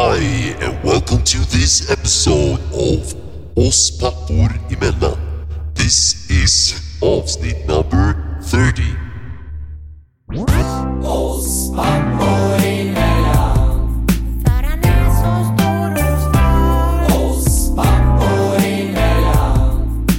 Hi, and welcome to this episode of Oss pappor emellan. This is avsnitt number 30. För han är så stor och stark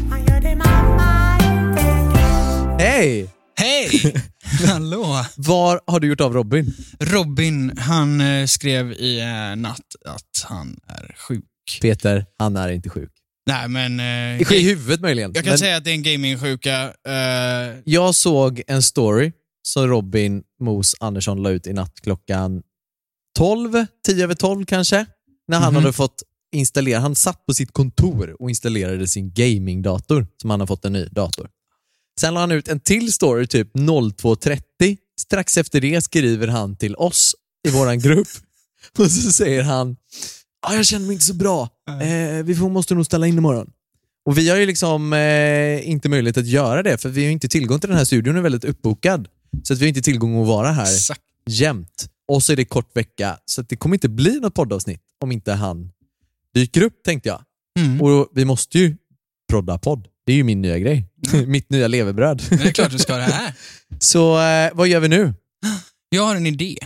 Han gör det mamma inte kan Hej! Hej! Hallå! Var har du gjort av Robin? Robin, han eh, skrev i eh, natt att han är sjuk. Peter, han är inte sjuk. Nej, men... Eh, I huvudet möjligen. jag kan Men säga att det är en gamingsjuka. Eh, jag såg en story som Robin Mos Andersson la ut i natt klockan 12, 10 över 12 kanske. När han Mhm. hade fått installera, han satt på sitt kontor och installerade sin gamingdator som han har fått en ny dator. Sen la han ut en till story typ 02.30. Strax efter det skriver han till oss i våran grupp och så säger han ah, jag känner mig inte så bra. Eh, vi får, måste nog ställa in imorgon. Och vi har ju liksom eh, inte möjlighet att göra det för vi har inte tillgång till den här studion, den är väldigt uppbokad. Så att vi har inte tillgång att vara här exakt. jämt. Och så är det kort vecka, så att det kommer inte bli något poddavsnitt om inte han dyker upp tänkte jag. Mm. Och vi måste ju prodda podd. Det är ju min nya grej. Mitt nya levebröd. Men det är klart du ska ha det här. så eh, vad gör vi nu? Jag har en idé.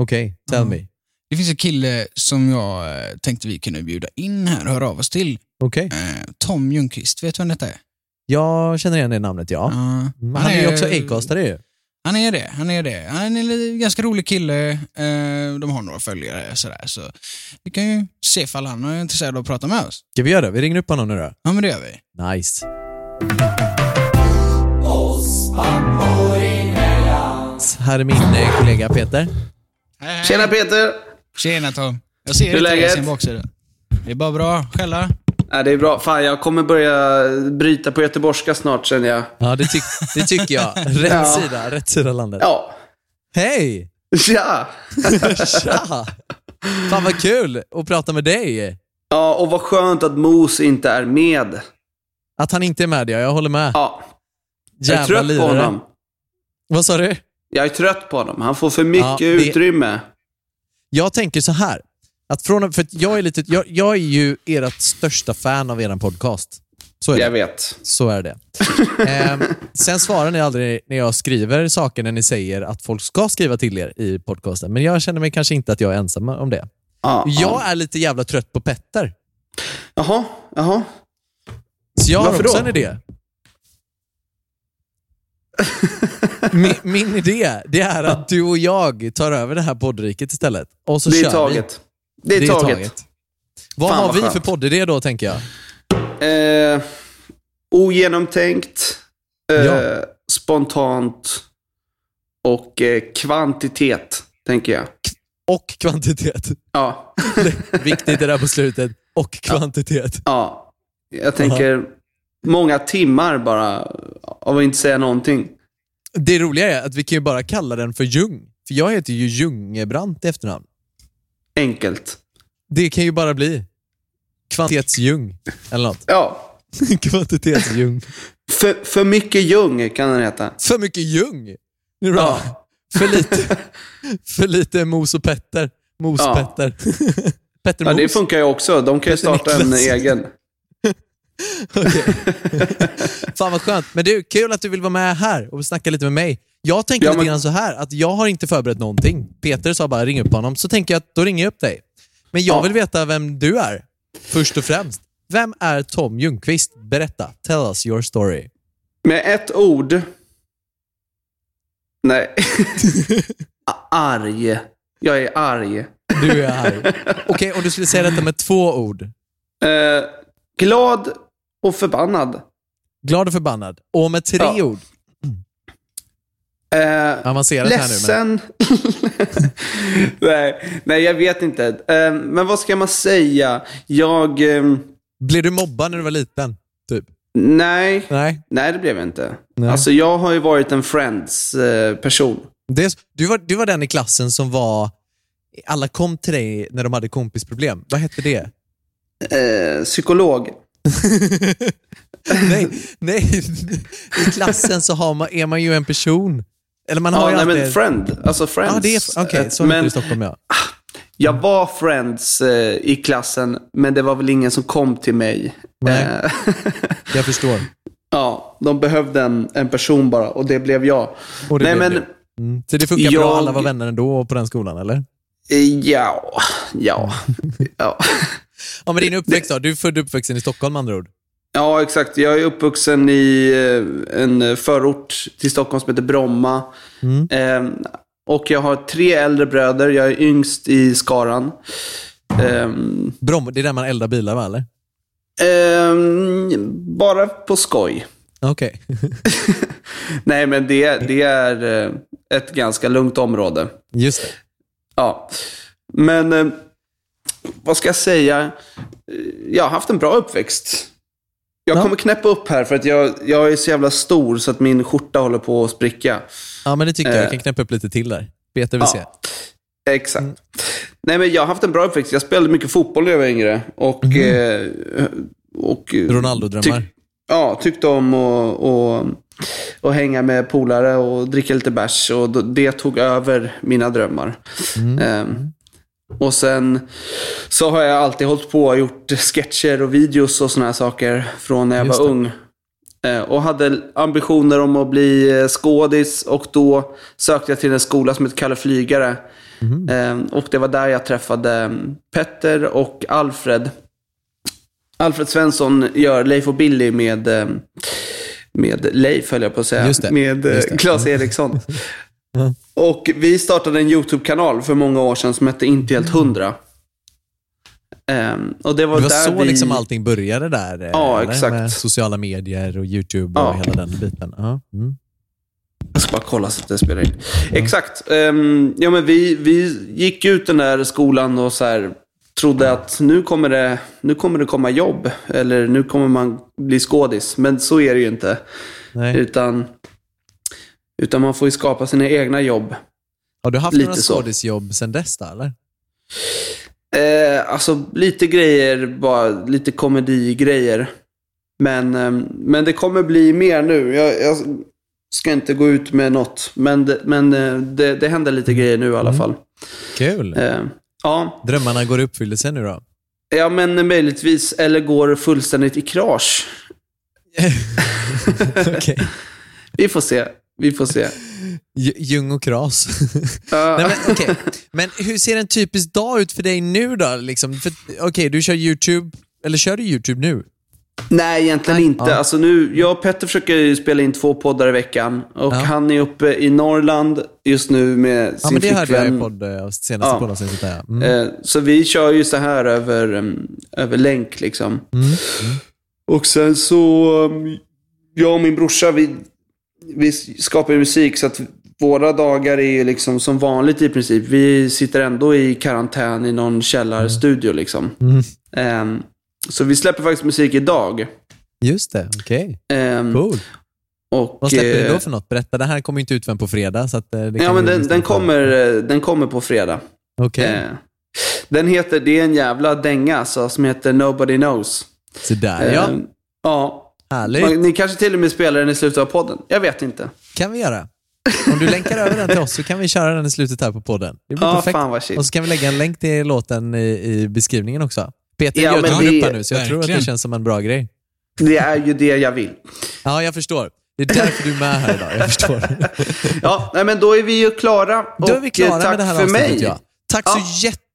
Okej, tell me. Det finns en kille som jag eh, tänkte vi kunde bjuda in här och höra av oss till. Okej. Eh, Tom Ljungqvist, vet du vem detta är? Jag känner igen det namnet, ja. Ja. Men han är ju också Acastare ju. Han är det, han är det. Han är en ganska rolig kille. Eh, de har några följare sådär. Så vi kan ju se ifall han är intresserad av att prata med oss. Ska vi göra det? Vi ringer upp honom nu då. Ja, men det gör vi. Nice. Här är min eh, kollega Peter. Hej, hej. Tjena Peter! Tjena Tom. Jag ser Hur inte läget? sin baksida. Det är bara bra. Själva? Ja, det är bra. Fan, jag kommer börja bryta på göteborgska snart känner jag. Ja, det, tyck det tycker jag. Rätt Ja. sida, rätt sida landet. Ja. Hej! Ja. Tja! Fan vad kul att prata med dig. Ja, och vad skönt att Mos inte är med. Att han inte är med, ja. Jag håller med. Ja. Jag är Jävla trött på lirare. honom. Vad sa du? Jag är trött på honom. Han får för mycket Ja, det- utrymme. Jag tänker så här. Att från, för att jag, är lite, jag, jag är ju ert största fan av er podcast. Så är det. Jag vet. Så är det. Ehm, sen svarar ni aldrig när jag skriver saker när ni säger att folk ska skriva till er i podcasten. Men jag känner mig kanske inte att jag är ensam om det. Ja, Jag ja. är lite jävla trött på Petter. Jaha, jaha. Jag har Varför också då? en idé. min, min idé det är att du och jag tar över det här poddriket istället. Och så Det är kör taget. Det vi. är taget. Vad Fan, har vad vi skönt. för poddidé då, tänker jag? Eh, ogenomtänkt, eh, Ja. spontant och eh, kvantitet, tänker jag. Och kvantitet. Ja. Viktigt det där på slutet. Och kvantitet. Ja, jag tänker många timmar bara av att inte säga någonting. Det roliga är att vi kan ju bara kalla den för Ljung. För jag heter ju Ljungebrant i efternamn. Enkelt. Det kan ju bara bli Kvantitetsljung. Eller något. Ja, Kvantitetsljung. för, för mycket Ljung kan den heta. För mycket Ljung. Det är bra. Ja. För lite, för lite Mos och Petter. Mos Ja. Petter. Petter Ja, Mos. det funkar ju också. De kan ju starta en egen. Okej. Fan vad skönt. Men du, kul att du vill vara med här och snacka lite med mig. Jag tänker Ja, lite men- grann så här, att jag har inte förberett någonting. Peter sa bara ring upp honom, så tänker jag att då ringer jag upp dig. Men jag Ja. vill veta vem du är, först och främst. Vem är Tom Ljungqvist? Berätta. Tell us your story. Med ett ord. Nej. Arg. Jag är arg. Du är arg. Okej, om du skulle säga detta med två ord. Eh, glad och förbannad. Glad och förbannad. Och med tre Ja. ord. Eh, Avancerat här nu. Men... ledsen. nej, nej, jag vet inte. Eh, men vad ska man säga? Jag... ehm, Blev du mobbad när du var liten? Typ? nej. Nej. Nej, det blev jag inte. Nej. Alltså, jag har ju varit en Friends-person. Det är, du, var, du var den i klassen som var... Alla kom till dig när de hade kompisproblem. Vad hette det? Eh, psykolog. nej, nej. I klassen så har man, är man ju en person. Eller man har Ja, ju nej, men friend. Alltså friends. Det är... Okej, Eh, så men i Stockholm ja. Jag var friends eh, i klassen, men det var väl ingen som kom till mig. Nej. Eh, Jag förstår. ja, de behövde en, en person bara och det blev jag. Det Nej, blev men. Mm. Så det funkar bra, Jag- alla var vänner ändå på den skolan, eller? ja, ja, ja. Ja, men din uppväxt då? Du är född och uppvuxen i Stockholm med andra ord? Ja, exakt. Jag är uppvuxen i eh, en förort till Stockholm som heter Bromma. Mm. Eh, och jag har tre äldre bröder. Jag är yngst i skaran. Ehm, Brom, det är där man eldar bilar, va? Eller? ehm, bara på skoj. Okej. Nej, men det, det är eh, ett ganska lugnt område. Just det. Ja. Men eh, vad ska jag säga? Eh, Jag har haft en bra uppväxt. Jag Ja. kommer knäppa upp här för att jag, jag är så jävla stor så att min skjorta håller på att spricka. Ja, men det tycker jag. Jag Eh. kan knäppa upp lite till där. Peter vill se. Ja, exakt. Nej, men jag har haft en bra uppväxt. Jag spelade mycket fotboll när jag var yngre. Och, eh, och, Mhm. Ronaldo-drömmar. tyck- ja, tyckte om att och, och hänga med polare och dricka lite bärs. Och det tog över mina drömmar. Mm. Ehm, och sen så har jag alltid hållit på och gjort sketcher och videos och såna här saker från när jag Just var det. ung. Eh, Och hade ambitioner om att bli eh, skådis och då sökte jag till en skola som heter Kalle Flygare. Eh, Och det var där jag träffade mm, Petter och Alfred. Alfred Svensson gör Leif och Billy med, med Leif, höll jag på att säga. Det. Med. Claes Eriksson. Ja. Och vi startade en YouTube-kanal för många år sedan som hette Inte helt hundra. Ehm, och det var, Det var där så vi... liksom allting började där? eh, Ja, eller? exakt. Med sociala medier och YouTube och Ja. hela den biten. Ja. Mm. Jag ska bara kolla så att det spelar in. Exakt. Ehm, ja, men vi, vi gick ut den där skolan och så här, trodde att nu kommer, det, nu kommer det komma jobb. Eller nu kommer man bli skådis. Men så är det ju inte. Nej. Utan, utan man får ju skapa sina egna jobb. Har du haft lite några skådisjobb sen dess då, eller? Eh, alltså lite grejer, bara lite komedigrejer. Men, ehm, men det kommer bli mer nu. Jag, jag ska inte gå ut med något. Men, det, men eh, det, det händer lite grejer nu i alla fall. Kul. Eh, ja. Drömmarna går i uppfyllelse nu då? ja, men möjligtvis. Eller går fullständigt i krasch. Okej. Vi får se. Vi får se. Ljung och kras. Ja. Nej, men, okej. men hur ser en typisk dag ut för dig nu då? Liksom? För- Okej, du kör YouTube, eller kör du YouTube nu? Nej, egentligen Nej, inte. ja. Alltså nu, jag och Petter försöker ju spela in två poddar i veckan. Och Ja. han är uppe i Norrland just nu med Ja, sin men det hörde jag i flickvän. podd, eh, senaste Ja. poddavsnittet. Mm. Eh, Så vi kör ju så här över, um, över länk liksom. Mm. Och sen så, um, jag och min brorsa, vi, vi skapar ju musik så att våra dagar är ju liksom som vanligt i princip. Vi sitter ändå i karantän i någon källarstudio liksom. Mm. Ehm, så vi släpper faktiskt musik idag. Just det, okej. Ehm, Cool. och, Vad släpper du eh, då för något? Berätta, det här kommer inte ut förrän på fredag. Så att, eh, det Ja, men den, den, kommer, eh, den kommer på fredag. Okej, Eh, den heter, det är en jävla dänga alltså, som heter Nobody Knows. så där ja. Ehm, ja. Härligt. Man- Ni kanske till och med spelar den i slutet av podden. Jag vet inte. kan vi göra. Om du länkar över den till oss så kan vi köra den i slutet här på podden. Det blir Ja, perfekt. fan vad shit. Och så kan vi lägga en länk till låten i, i beskrivningen också. Peter Ja, gör men ett det- här nu, så jag tror att verkligen. det känns som en bra grej. Det är ju det jag vill. Ja, jag förstår. Det är därför du är med här idag. Jag förstår. Ja, nej, men då är vi ju klara. Då är vi Och, klara eh, tack med det här för avsnittet. mig. Ja. Tack Ja.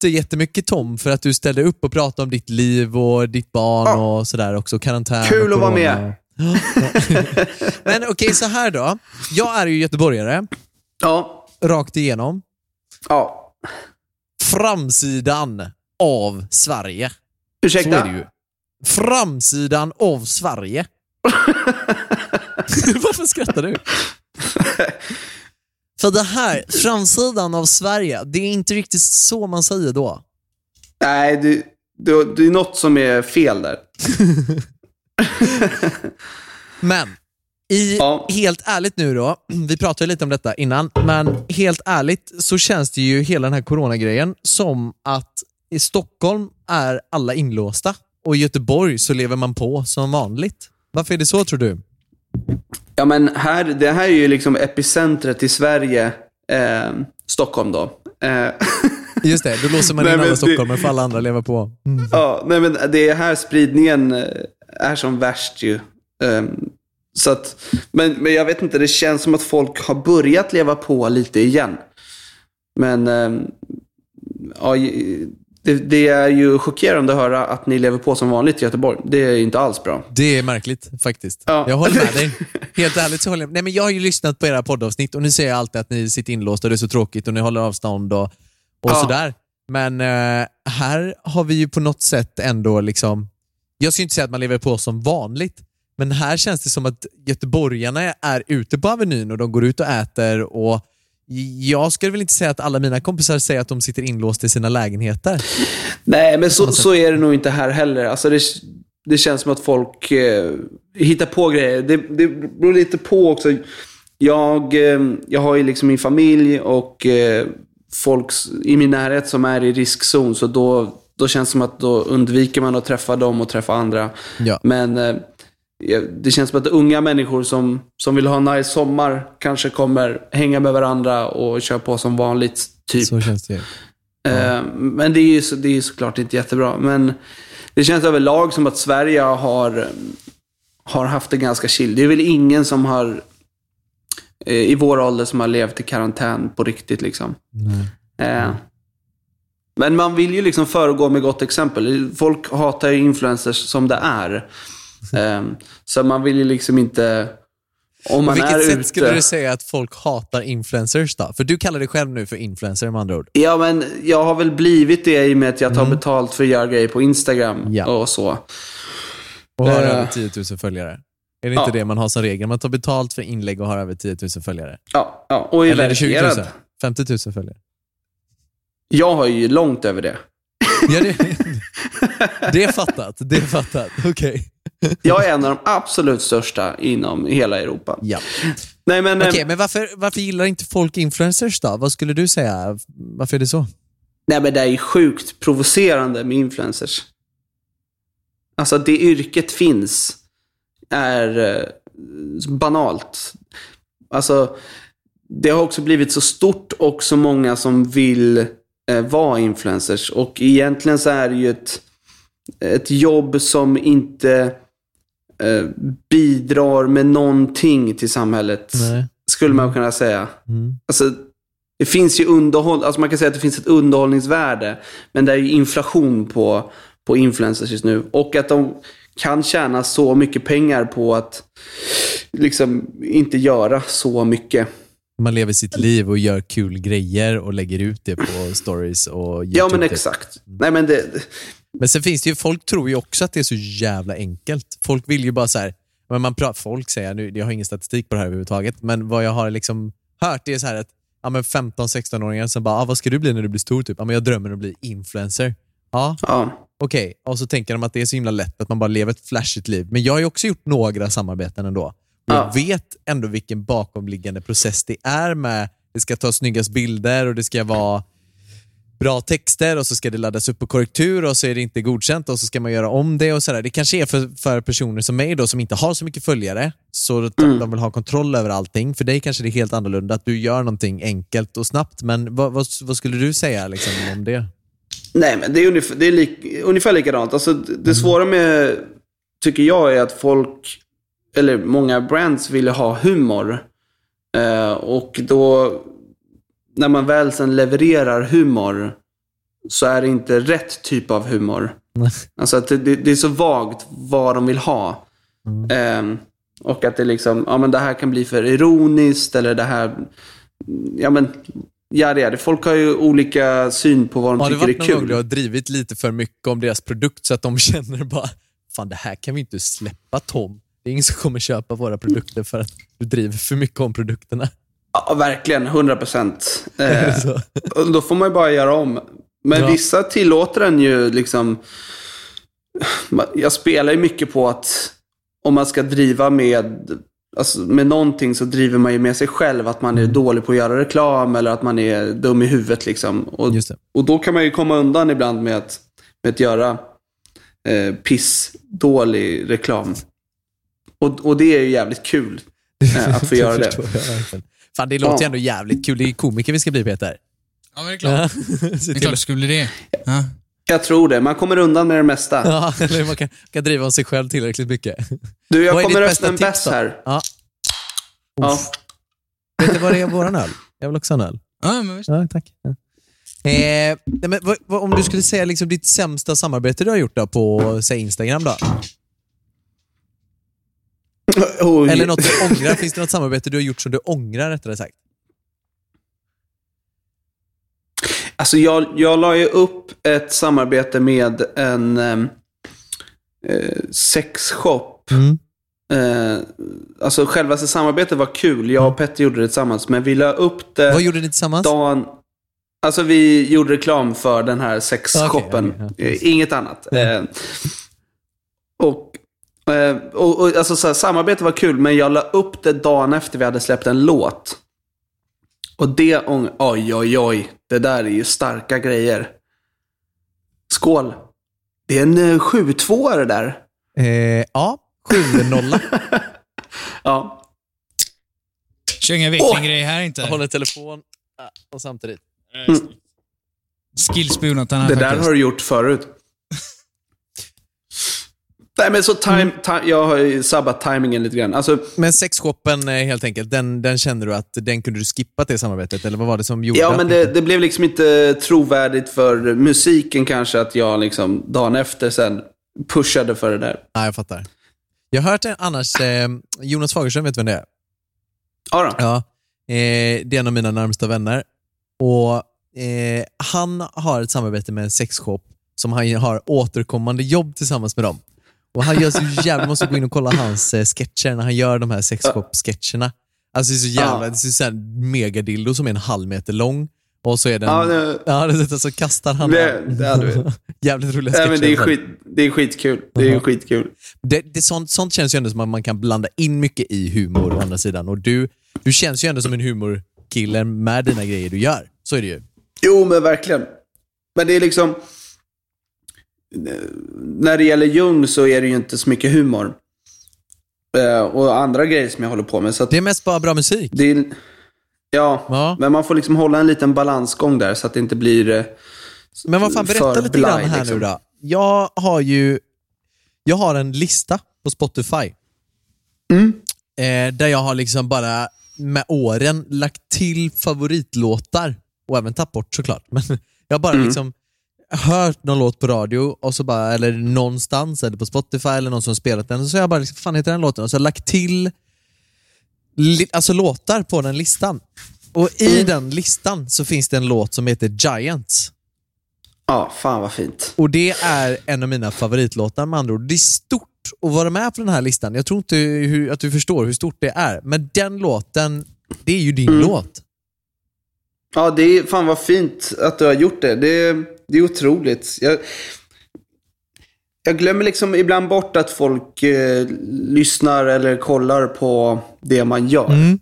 Jätte, jättemycket Tom för att du ställde upp och pratade om ditt liv och ditt barn Ja. och sådär också. Karantän Kul att vara med. Men okej, så här då. Jag är ju göteborgare, Ja, rakt igenom. ja. Framsidan av Sverige. Ursäkta? Så är det ju. Framsidan av Sverige. Varför skrattar du? För det här, framsidan av Sverige, det är inte riktigt så man säger då. Nej, det, det, det är något som är fel där. Men, i, Ja. helt ärligt nu då, vi pratade lite om detta innan, men helt ärligt så känns det ju hela den här coronagrejen som att i Stockholm är alla inlåsta och i Göteborg så lever man på som vanligt. Varför är det så tror du? Ja, men här, det här är ju liksom epicentret i Sverige. Eh, Stockholm då. Eh, Just det, då låser man in alla stockholmare för alla andra lever på. Mm. Ja, nej men det är här spridningen eh, är som värst ju. Ehm, så att, men, men jag vet inte, det känns som att folk har börjat leva på lite igen. Men ehm, ja, det, det är ju chockerande att höra att ni lever på som vanligt i Göteborg. Det är inte alls bra. Det är märkligt faktiskt. Ja. Jag håller med dig. Helt ärligt så håller jag Nej, men Jag har ju lyssnat på era poddavsnitt och ni säger alltid att ni sitter inlåsta och det är så tråkigt och ni håller avstånd och, och Ja. sådär. Men eh, här har vi ju på något sätt ändå liksom, jag ska inte säga att man lever på som vanligt, men här känns det som att göteborgarna är ute på Avenyn och de går ut och äter och jag skulle väl inte säga att alla mina kompisar säger att de sitter inlåsta i sina lägenheter. Nej, men så, så är det nog inte här heller. Alltså det, det känns som att folk eh, hittar på grejer. Det, det beror lite på också. Jag, eh, jag har ju liksom min familj och eh, folk i min närhet som är i riskzon. Så då, då känns det som att då undviker man att träffa dem och träffa andra. Ja. Men eh, det känns som att unga människor som, som vill ha en nice sommar kanske kommer hänga med varandra och köra på som vanligt. Typ. Så känns det. Eh, Men det är ju så, det är ju såklart inte jättebra. Men det känns överlag som att Sverige har, har haft det ganska chill. Det är väl ingen som har eh, i vår ålder som har levt i karantän på riktigt. liksom. Eh, Men man vill ju liksom föregå med gott exempel. Folk hatar ju influencers som det är. Eh, Så man vill ju liksom inte... Om På man vilket är sätt ute... skulle du säga att folk hatar influencers då? För du kallar dig själv nu för influencer med andra ord. Ja, men jag har väl blivit det i och med att jag tar betalt för att göra grejer på Instagram Mm. Ja. och så. Och har Eh. över 10 000 följare. Är det Ja. inte det man har som regel? Man tar betalt för inlägg och har över 10 000 följare. Ja, ja och är Eller är det 20 000? verifierad. 50 000 följare? Jag har ju långt över det. Ja, det, det är fattat. Det är fattat. Okej. Jag är en av de absolut största inom hela Europa. Ja. Nej, men... Okej, eh, men varför, varför gillar inte folk influencers då? Vad skulle du säga? Varför är det så? Nej, men det är ju sjukt provocerande med influencers. Alltså, det yrket finns är eh, banalt. Alltså, det har också blivit så stort och så många som vill vara influencers. Och egentligen så är det ju ett, ett jobb som inte eh, bidrar med någonting till samhället. Nej. Skulle man kunna säga. Mm. Alltså, det finns ju underhåll, alltså man kan säga att det finns ett underhållningsvärde. Men det är ju inflation på, på influencers just nu. Och att de kan tjäna så mycket pengar på att liksom inte göra så mycket. Man lever sitt liv och gör kul grejer och lägger ut det på stories och YouTube. Ja, men typ. exakt. Nej, men det, Men sen finns det ju, folk tror ju också att det är så jävla enkelt. Folk vill ju bara så här, men man pratar, folk säger, nu, jag har ingen statistik på det här överhuvudtaget, men vad jag har liksom hört det är så här att ja, men 15-16-åringar som bara, ah, vad ska du bli när du blir stor? Typ, ja, men jag drömmer om att bli influencer. Ja, ja. okej. Och så tänker de att det är så himla lätt att man bara lever ett flashigt liv. Men jag har ju också gjort några samarbeten ändå. Och Ja. Jag vet ändå vilken bakomliggande process det är med, det ska ta snyggast bilder och det ska vara bra texter och så ska det laddas upp på korrektur och så är det inte godkänt och så ska man göra om det och sådär. Det kanske är för, för personer som mig då som inte har så mycket följare, så att de vill ha kontroll över allting. För dig kanske det är helt annorlunda, att du gör någonting enkelt och snabbt. Men vad, vad, vad skulle du säga liksom, om det? Nej, men det är, ungefär, det är lik, ungefär likadant. Alltså, det svåra med, tycker jag, är att folk, eller många brands vill ha humor. Eh, och då, när man väl sen levererar humor, så är det inte rätt typ av humor. Alltså att det, det, det är så vagt vad de vill ha. Eh, och att det liksom, ja men det här kan bli för ironiskt, eller det här, ja men, ja det är det. Folk har ju olika syn på vad de Har det tycker varit är någon kul. gång du har drivit lite för mycket om deras produkt så att de känner bara, fan det här kan vi inte släppa Tom. Det är ingen som kommer köpa våra produkter för att du driver för mycket om produkterna. Ja, verkligen. 100 procent. Eh, då får man ju bara göra om. Men Ja. vissa tillåter en ju liksom... Jag spelar ju mycket på att om man ska driva med, alltså med någonting så driver man ju med sig själv. Att man är dålig på att göra reklam eller att man är dum i huvudet. Liksom. Och, och då kan man ju komma undan ibland med att, med att göra eh, pissdålig reklam. Och, och det är ju jävligt kul eh, att få göra det. jag. Fan, det låter Ja. ändå jävligt kul. Det är komiker vi ska bli Peter. Ja, men det är klart. Det är klart det skulle bli det. Ja. Jag tror det. Man kommer undan med det mesta. Ja, eller man kan, kan driva om sig själv tillräckligt mycket. Du, jag Vad kommer öppna en bärs här. Ja. Ja. Vet du vad det är våran öl? Jag vill också ha en öl. Ja, men visst. Ja, tack. Ja. Eh, men, vad, vad, om du skulle säga liksom ditt sämsta samarbete du har gjort då på säg Instagram då? Oj. Eller något du ångrar? Finns det något samarbete du har gjort som du ångrar rättare sagt? Alltså jag, jag la ju upp ett samarbete med en ehm, eh, sexshop. Mm. Eh, alltså själva samarbetet var kul. Jag och Petter gjorde det tillsammans. Men vi la upp det Vad gjorde ni tillsammans? dagen... Alltså vi gjorde reklam för den här sexshoppen. Okej, okej, Eh, Inget annat. Eh, och, eh, och, och alltså så här, samarbetet var kul, men jag la upp det dagen efter vi hade släppt en låt. Och det, ång- oj oj oj, det där är ju starka grejer. Skål. Det är en eh, 7-2 det där. Eh, ja, 7-0. Ja. Kör inga vikinggrejer här inte. Jag håller telefon ah, och samtidigt. Skillspoon åt den här Det där faktiskt. har du gjort förut. Nej men så time, time, jag har ju sabbat timingen lite grann. Alltså, Men sexshoppen eh, helt enkelt, den, den kände du att den kunde du skippa det samarbetet? Eller vad var det som gjorde Ja, men det, det blev liksom inte trovärdigt för musiken kanske att jag liksom dagen efter sen pushade för det där. Nej, jag fattar. Jag har hört annars, eh, Jonas Fagerström, vet du vem det är? Ja, då. Ja. Eh, det är en av mina närmsta vänner. Och eh, Han har ett samarbete med en sexshop som han har återkommande jobb tillsammans med dem. Och Han gör så jävla, måste gå in och kolla hans eh, sketcher när han gör de här sexshop-sketcherna. Alltså det är så jävla, det är så här megadildo som är en halv meter lång. Och så är den, Ja, det- ja, det, så kastar han Det- den. Jävligt roliga Nej, sketcher. men det, är skit, det är skitkul. Det är skitkul. Det, det, sånt, sånt känns ju ändå som att man kan blanda in mycket i humor å andra sidan. Och du, du känns ju ändå som en humorkille med dina grejer du gör. Så är det ju. Jo, men verkligen. Men det är liksom... När det gäller Jung så är det ju inte så mycket humor. Eh, och andra grejer som jag håller på med. Så Det är mest bara bra musik. är, ja, Ja. men man får liksom hålla en liten balansgång där så att det inte blir... eh, Men vad fan, berätta lite grann blind, här liksom. nu då. Jag har ju jag har en lista på Spotify. Mm. Eh, där jag har liksom bara med åren lagt till favoritlåtar och även tagit bort såklart. Men jag har bara Mm. liksom hört någon låt på radio och så bara, eller någonstans, eller på Spotify eller någon som spelat den. Så har jag bara, liksom, fan heter den låten? Och så har jag lagt till alltså låtar på den listan. Och i Mm. den listan så finns det en låt som heter Giants. Ja, fan vad fint. Och det är en av mina favoritlåtar med andra ord. Det är stort att vara med på den här listan. Jag tror inte hur, att du förstår hur stort det är. Men den låten, det är ju din Mm. låt. Ja, det är fan vad fint att du har gjort det. Det det är otroligt. Jag, jag glömmer liksom ibland bort att folk eh, lyssnar eller kollar på det man gör. Mm.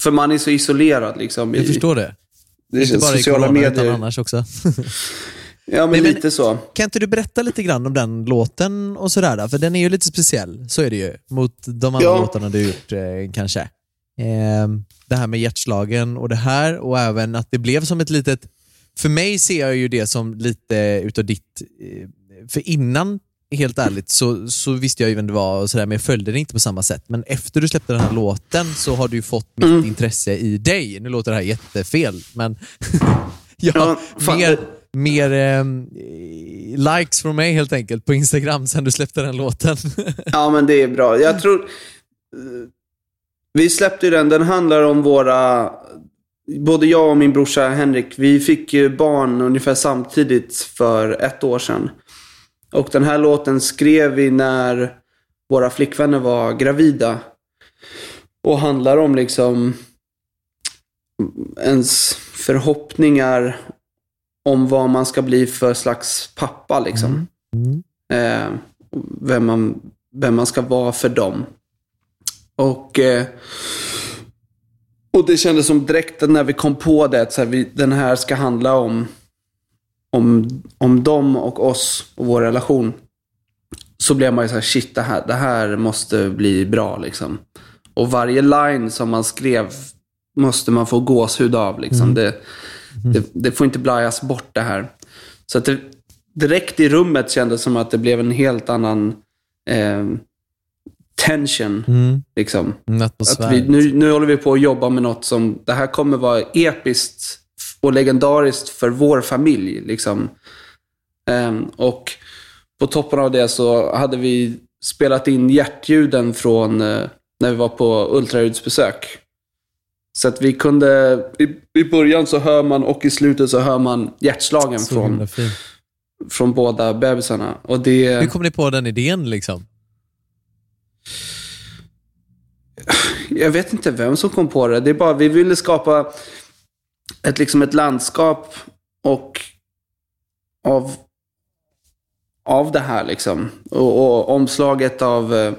För man är så isolerad liksom. Jag i, förstår det. det Inte bara i corona, medier. utan annars också. Ja, men, Nej, men- lite så. Kan inte du berätta lite grann om den låten och sådär? För den är ju lite speciell, så är det ju. Mot de andra Ja. låtarna du gjort eh, kanske. Eh, det här med hjärtslagen och det här och även att det blev som ett litet... För mig ser jag ju det som lite utav ditt... Eh, för innan, helt ärligt, så, så visste jag ju vem det var och sådär, men jag följde det inte på samma sätt. Men efter du släppte den här låten så har du ju fått mitt Mm. intresse i dig. Nu låter det här jättefel, men ja, Ja, fan. mer, mer ehm, likes från mig helt enkelt på Instagram sen du släppte den låten. Ja, men det är bra. Jag tror... eh, Vi släppte ju den. Den handlar om våra... Både jag och min brorsa Henrik, vi fick ju barn ungefär samtidigt för ett år sedan. Och den här låten skrev vi när våra flickvänner var gravida. Och handlar om liksom ens förhoppningar om vad man ska bli för slags pappa liksom. Mm. Eh, vem, man, vem man ska vara för dem. Och, eh, och det kändes som direkt när vi kom på det att så här, vi, den här ska handla om, om, om dem och oss och vår relation. Så blev man ju så här, shit det här, det här måste bli bra liksom. Och varje line som man skrev måste man få gåshud av liksom. Det, det, det får inte blajas bort det här. Så att det, direkt i rummet kändes som att det blev en helt annan eh, tension. Mm. Liksom. Att vi, nu, nu håller vi på att jobba med något som, det här kommer vara episkt och legendariskt för vår familj. Liksom. Ehm, och på toppen av det så hade vi spelat in hjärtljuden från eh, när vi var på ultraljudsbesök. Så att vi kunde, i, i början så hör man och i slutet så hör man hjärtslagen Så från, från båda bebisarna. Och det, Hur kom ni på den idén liksom? Jag vet inte vem som kom på det. Det är bara, vi ville skapa ett, liksom ett landskap och av, av det här liksom. Och, och omslaget av, eh,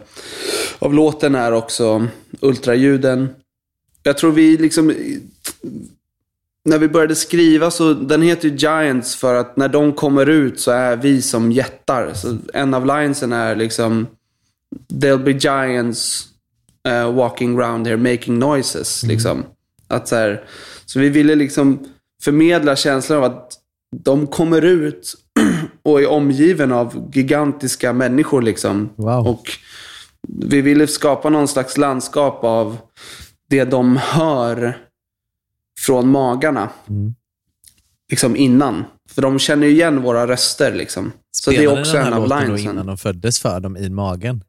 av låten är också ultraljuden. Jag tror vi liksom, när vi började skriva så, den heter ju Giants för att när de kommer ut så är vi som jättar. Så en av linesen är liksom, they'll be giants uh, walking around here making noises. Liksom. Att så, här, så vi ville liksom förmedla känslan av att de kommer ut och är omgiven av gigantiska människor. Liksom. Wow. Och vi ville skapa någon slags landskap av det de hör från magarna. Mm. Liksom innan. För de känner ju igen våra röster. Liksom. Så det är Spelade också den här en av låten då innan de föddes för dem i magen?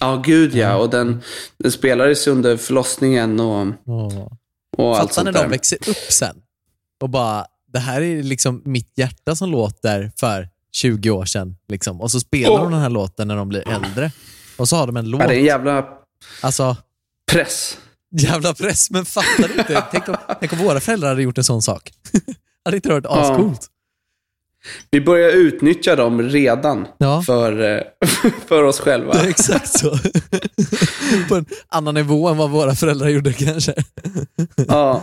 Ja, gud ja. Och den, den spelades under förlossningen och, Åh. och allt Fatta när sånt där. de växer upp sen och bara, det här är liksom mitt hjärta som låter för 20 år sedan. Liksom. Och så spelar Åh. de den här låten när de blir äldre. Och så har de en låt. Ja, det är en jävla Alltså, press. jävla press. Men fattar du inte? tänk, om, tänk om våra föräldrar hade gjort en sån sak. hade inte det varit ascoolt? Vi börjar utnyttja dem redan Ja. för, eh, för oss själva. Det är exakt så. På en annan nivå än vad våra föräldrar gjorde kanske. Ja.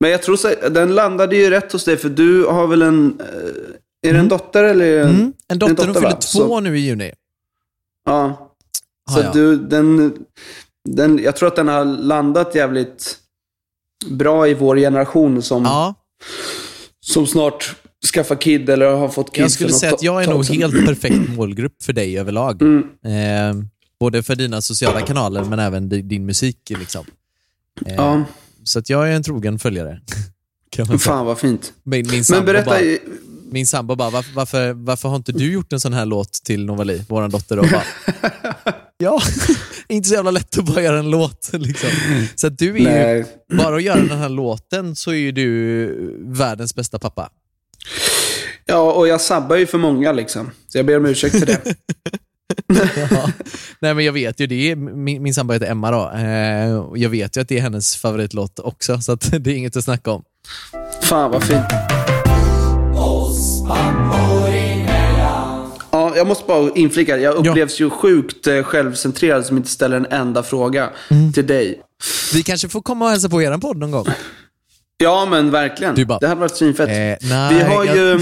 Men jag tror så, den landade ju rätt hos dig, för du har väl en... eh, Är det en dotter eller? Mm. En dotter, dotter, hon fyller två Så- nu i juni. Ja. Har Så jag. du, den, den, jag tror att den har landat jävligt bra i vår generation som, Ja, som snart skaffar kid eller har fått kid jag skulle säga att jag är nog helt perfekt målgrupp för dig överlag. Mm. Eh, både för dina sociala kanaler men även di- din musik. Liksom. Eh, Ja, Så att jag är en trogen följare. Kan man fan vad fint. Min, min Men berätta, bara, min sambo bara varför, varför, varför har inte du gjort en sån här låt till Novali, vår dotter? Och bara, ja, inte så jävla lätt att bara göra en låt. Liksom. Så att du är ju, bara att göra den här låten så är ju du världens bästa pappa. Ja, och jag sabbar ju för många liksom. Så jag ber om ursäkt för det. Ja. Nej men jag vet ju, det är, min, min sambo heter Emma då. Eh, jag vet ju att det är hennes favoritlåt också, så det är inget att snacka om. Fan vad fint. Ja, jag måste bara inflika. Jag upplevs ju sjukt eh, självcentrerad som inte ställer en enda fråga Mm. till dig. Vi kanske får komma och hälsa på er podd någon gång. Ja, men verkligen. Bara, det hade varit svinfett. Eh, nej, vi, har jag- ju,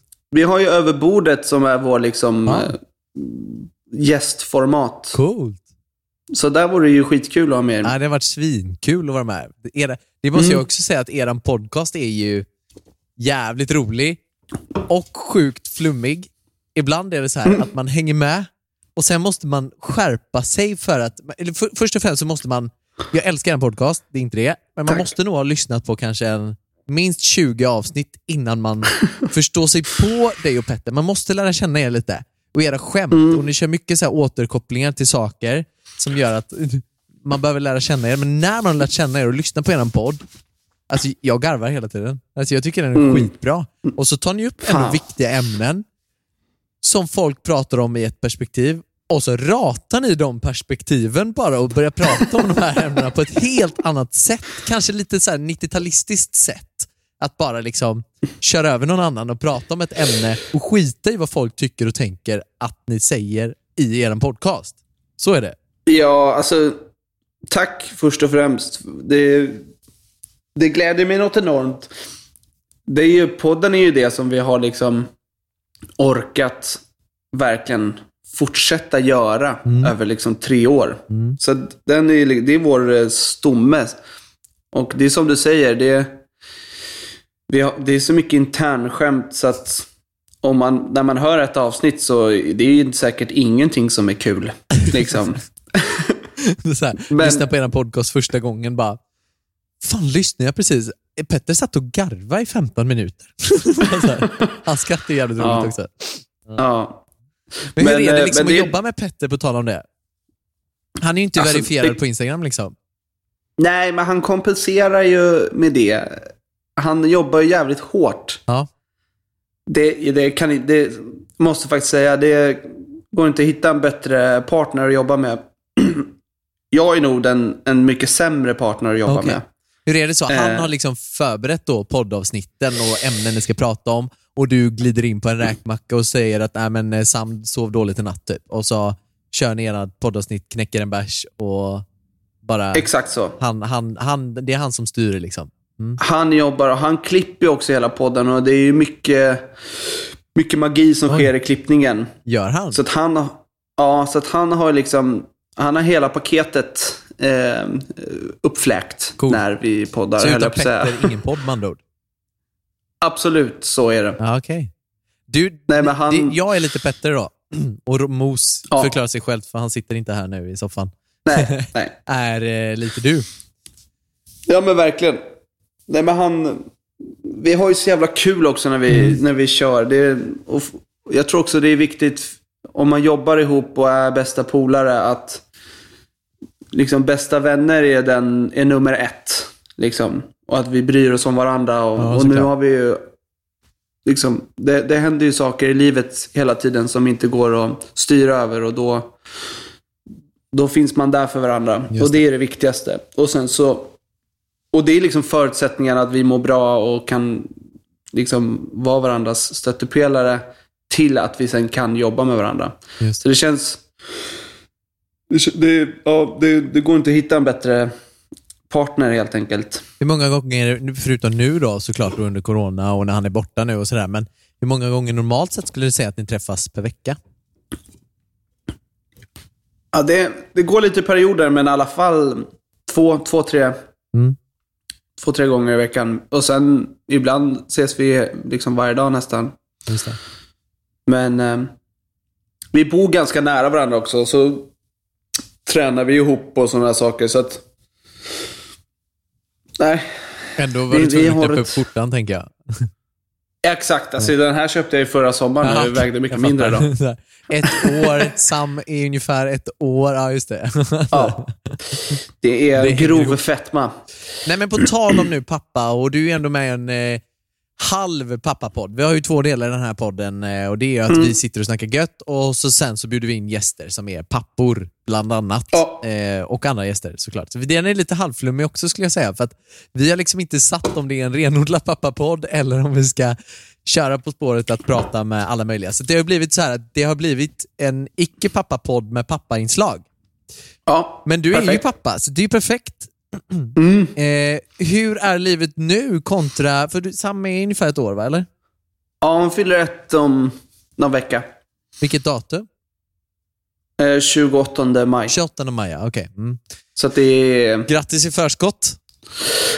vi har ju över bordet som är vår liksom, Ja. eh, gästformat. Coolt. Så där vore det ju skitkul att ha med er. Ja, det har varit svinkul att vara med. Era, det måste Mm. jag också säga att er podcast är ju jävligt rolig och sjukt flummig. Ibland är det så här Mm. att man hänger med och sen måste man skärpa sig för att... Eller för, först och främst så måste man... Jag älskar en podcast, det är inte det. Men man Tack. måste nog ha lyssnat på kanske en, minst 20 avsnitt innan man förstår sig på dig och Petter. Man måste lära känna er lite. Och era skämt. Mm. Och ni kör mycket så här återkopplingar till saker som gör att man behöver lära känna er. Men när man har lärt känna er och lyssnar på er podd, alltså jag garvar hela tiden. Alltså jag tycker den är Mm. skitbra. Och så tar ni upp ändå viktiga ämnen som folk pratar om i ett perspektiv och så ratar ni de perspektiven bara och börjar prata om de här ämnena på ett helt annat sätt. Kanske lite så här 90-talistiskt sätt. Att bara liksom köra över någon annan och prata om ett ämne och skita i vad folk tycker och tänker att ni säger i er podcast. Så är det. Ja, alltså tack först och främst. Det, det gläder mig något enormt. Det är ju, podden är ju det som vi har liksom orkat verkligen fortsätta göra över liksom tre år. Så att den är, det är vår eh, stomme. Och det är som du säger, det, vi har, det är så mycket internskämt så att om man, när man hör ett avsnitt så det är ju säkert ingenting som är kul. Liksom. Det är så här, Men- Lyssna på en podcast första gången bara, fan lyssnade jag precis? Petter satt och garvade i 15 minuter. Så Han skrattade jävligt roligt Ja. också. ja. Men hur Men, är det eh, liksom men att det- jobba med Petter på tal om det? Han är ju inte Alltså, verifierad det- på Instagram liksom. Nej, men han kompenserar ju med det. Han jobbar ju jävligt hårt. Ja. Det, det, kan, det måste faktiskt säga, det går inte att hitta en bättre partner att jobba med. Jag är nog en, en mycket sämre partner att jobba Okej. med. Hur är det så? Han Eh. har liksom förberett då poddavsnitten och ämnen ni ska prata om och du glider in på en räkmacka och säger att Nej, men, eh, Sam sov dåligt i natt typ. Och så kör ni ert poddavsnitt, knäcker en bärs och bara... Exakt så. Han, han, han, det är han som styr liksom. Mm. Han jobbar och han klipper också hela podden och det är ju mycket, mycket magi som Oj. sker i klippningen. Gör han? Så att han, ja, så att han har liksom, han har hela paketet eh, uppfläkt Cool. när vi poddar. så utan. Petter, ingen podd med andra? Absolut, så är det. Du, Nej, men han- det, jag är lite Petter då. Och Mos Ja. förklarar sig själv, för han sitter inte här nu i soffan. Nej, nej. Är eh, lite du. Ja, men verkligen. Nej, men han... Vi har ju så jävla kul också när vi, Mm. när vi kör. Det, och jag tror också det är viktigt om man jobbar ihop och är bästa polare att liksom bästa vänner är, den, är nummer ett. Liksom. Och att vi bryr oss om varandra. Och, Ja, och nu har vi ju... Liksom, det, det händer ju saker i livet hela tiden som inte går att styra över och då, då finns man där för varandra. Just och det är det viktigaste. Och sen så... Och det är liksom förutsättningarna att vi mår bra och kan liksom vara varandras stöttepelare till att vi sen kan jobba med varandra. Just. Så det känns... Det, det, ja, det, det går inte att hitta en bättre partner helt enkelt. Hur många gånger, förutom nu då såklart under corona och när han är borta nu och sådär, men hur många gånger normalt sett skulle du säga att ni träffas per vecka? Ja, det, det går lite perioder, men i alla fall två, två, tre, Mm. två, tre gånger i veckan. Och sen ibland ses vi liksom varje dag nästan. Men eh, vi bor ganska nära varandra också, så tränar vi ihop och sådana saker. Så att... Nej, Ändå var du tvungen att knäppa upp skjortan tänker jag. exakt. Alltså, Den här köpte jag ju förra sommaren när Ja, vägde mycket mindre då. Ett år, Sam är ungefär ett år, ja just det. Ja. Det är Det grov fetma. Nej men på tal om nu pappa, och du är ändå med i en eh, halv pappapodd. Vi har ju två delar i den här podden eh, och det är att Mm. vi sitter och snackar gött och så sen så bjuder vi in gäster som är pappor, bland annat. Ja. Eh, och andra gäster såklart. Så den är lite halvflummig också skulle jag säga, för att vi har liksom inte satt om det är en renodlad pappapodd eller om vi ska köra På spåret att prata med alla möjliga. Så det har blivit så här att det har blivit en icke-pappapodd med pappainslag. Ja, Men du är ju perfekt. pappa, så det är ju perfekt. Mm. Eh, hur är livet nu kontra, för du, Sam är ungefär ett år va, eller? Ja, hon fyller ett om någon vecka. Vilket datum? Eh, 28 maj. 28 maj, ja, okej. Mm. Så att det är... Grattis i förskott.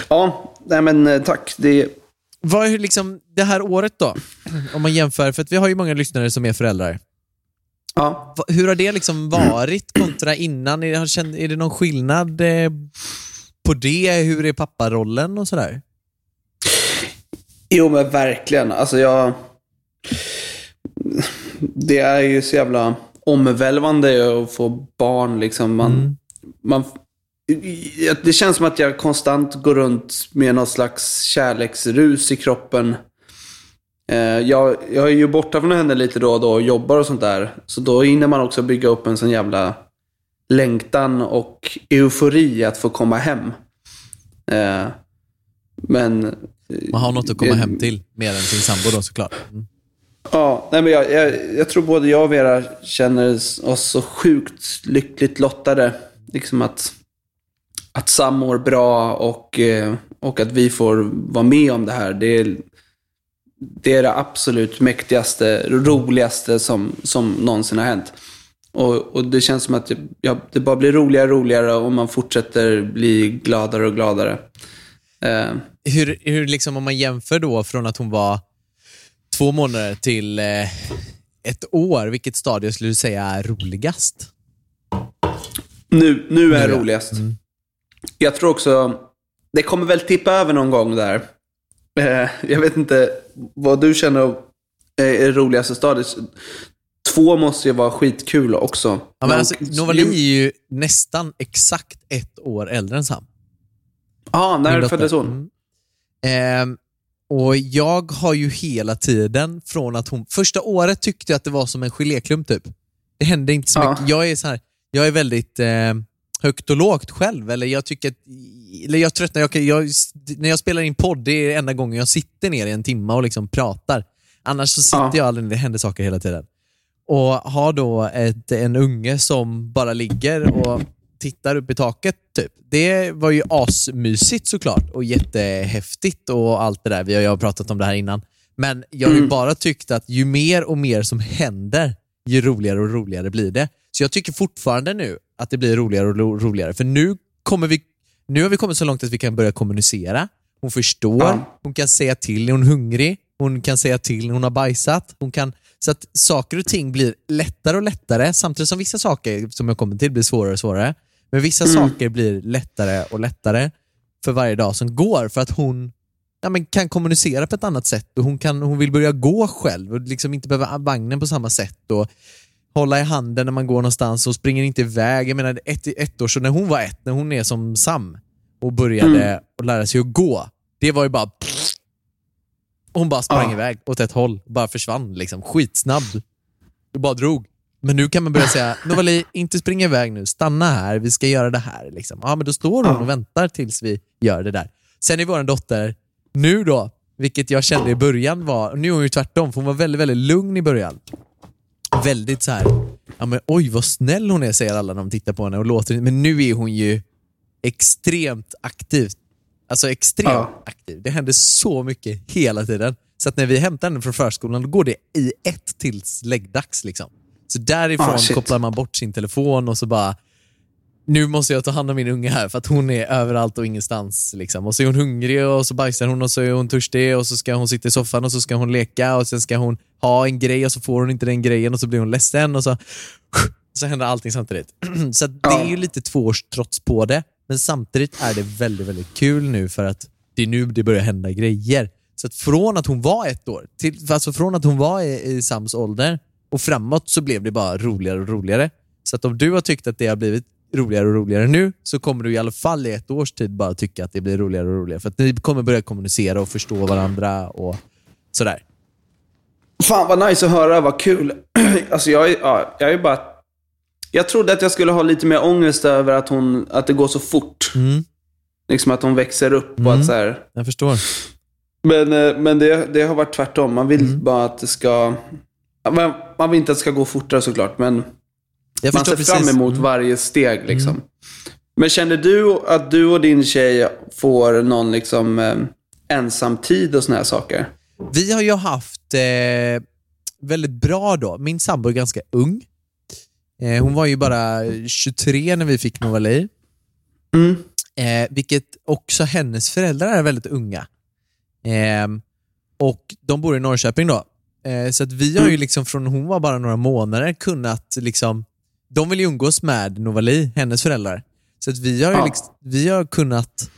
Ja, nej men eh, tack. Det, Vad är liksom det här året då? Om man jämför, för att vi har ju många lyssnare som är föräldrar. ja. Hur har det liksom varit kontra innan? Är det, är det någon skillnad eh, på det? Hur är papparollen och sådär? Jo, men verkligen. Alltså jag... Det är ju så jävla omvälvande att få barn. Liksom. Man, Mm. man, det känns som att jag konstant går runt med någon slags kärleksrus i kroppen. Eh, Jag, jag är ju borta från henne lite då och då och jobbar och sånt där. Så då hinner man också bygga upp en sån jävla längtan och eufori att få komma hem. Eh, Men... Man har något att komma eh, hem till, mer än sin sambo då såklart. Mm. Ja, nej men jag, jag, jag tror både jag och Vera känner oss så sjukt lyckligt lottade. Liksom att, att Sam mår bra och, eh, och att vi får vara med om det här. Det är det, är det absolut mäktigaste, roligaste som, som någonsin har hänt. Och, och det känns som att det, ja, det bara blir roligare och roligare och man fortsätter bli gladare och gladare. Eh, hur, hur liksom om man jämför då från att hon var två månader till eh, ett år, vilket stadie skulle du säga är roligast? Nu, nu är Nu, roligast. Jag tror också, det kommer väl tippa över någon gång där. Eh, jag vet inte vad du känner är är roligaste stadiet. Två måste ju vara skitkul också. Ja, men alltså, Novali är ju nästan exakt ett år äldre än Sam. Ja, Min när föddes hon? Mm. Ehm, och jag har ju hela tiden från att hon... Första året tyckte jag att det var som en geléklump typ. Det hände inte så Ja. mycket. Jag är så här, jag är väldigt eh, högt och lågt själv. Eller jag tycker att, eller jag tröttnar. Jag, jag, när jag spelar in podd, det är enda gången jag sitter ner i en timme och liksom pratar. Annars så sitter Ja. jag aldrig, det händer saker hela tiden. Och har då ett, en unge som bara ligger och tittar upp i taket. Typ. Det var ju asmysigt såklart och jättehäftigt och allt det där. Vi har ju pratat om det här innan. Men jag har ju bara tyckt att ju mer och mer som händer, ju roligare och roligare blir det. Så jag tycker fortfarande nu att det blir roligare och ro- roligare. För nu, kommer vi, nu har vi kommit så långt att vi kan börja kommunicera. Hon förstår, Ja. hon kan säga till när hon är hungrig, hon kan säga till när hon har bajsat. Hon kan, så att saker och ting blir lättare och lättare samtidigt som vissa saker som jag kommer till blir svårare och svårare. Men vissa saker blir lättare och lättare för varje dag som går för att hon ja, men kan kommunicera på ett annat sätt och hon, kan, hon vill börja gå själv och liksom inte behöva vagnen på samma sätt och hålla i handen när man går någonstans och springer inte iväg. Jag menar ett, ett år, så när hon var ett, när hon är som Sam och började att lära sig att gå, det var ju bara hon bara sprang Ja. iväg åt ett håll bara försvann. Liksom. Skitsnabb. Du bara drog. Men nu kan man börja säga, Novali, inte springa iväg nu. Stanna här, vi ska göra det här. Liksom. Ja, men då står hon Ja. och väntar tills vi gör det där. Sen är vår dotter, nu då, vilket jag kände i början var, nu är hon ju tvärtom, för hon var väldigt, väldigt lugn i början. Väldigt så här, ja men oj vad snäll hon är säger alla när de tittar på henne och låter Men nu är hon ju extremt aktiv. Alltså extremt Ja. aktiv. Det händer så mycket hela tiden. Så att när vi hämtar henne från förskolan, då går det i ett tills läggdags. Liksom. Så därifrån shit. kopplar man bort sin telefon och så bara, nu måste jag ta hand om min unge här för att hon är överallt och ingenstans. Liksom. Och så är hon hungrig och så bajsar hon och så är hon törstig och så ska hon sitta i soffan och så ska hon leka och sen ska hon ha en grej och så får hon inte den grejen och så blir hon ledsen och så, så händer allting samtidigt. så det är ju lite tvåårstrots på det, men samtidigt är det väldigt, väldigt kul nu för att det är nu det börjar hända grejer. Så att från att hon var ett år, till, alltså från att hon var i, i Sams ålder och framåt så blev det bara roligare och roligare. Så att om du har tyckt att det har blivit roligare och roligare nu så kommer du i alla fall i ett års tid bara tycka att det blir roligare och roligare. För att ni kommer börja kommunicera och förstå varandra och sådär. Fan vad nice att höra, vad kul. alltså jag, ja, jag är bara... Jag trodde att jag skulle ha lite mer ångest över att, hon, att det går så fort. Mm, Liksom att hon växer upp och att så här, jag förstår. Men, eh, men det, det har varit tvärtom. Man vill Mm. bara att det ska... Man, man vill inte att det ska gå fortare såklart, men Jag man ser fram precis. emot Mm. varje steg. Liksom. Men känner du att du och din tjej får någon liksom, eh, ensamtid och såna här saker? Vi har ju haft eh, väldigt bra då. Min sambo är ganska ung. Eh, hon var ju bara 23 när vi fick Novali. Mm. Eh, vilket också hennes föräldrar är väldigt unga. Ehm, och de bor i Norrköping då. Eh, så att vi har ju liksom från hon var bara några månader kunnat liksom, de vill ju umgås med Novali, hennes föräldrar. Så att vi har ju Ja. liksom, vi har kunnat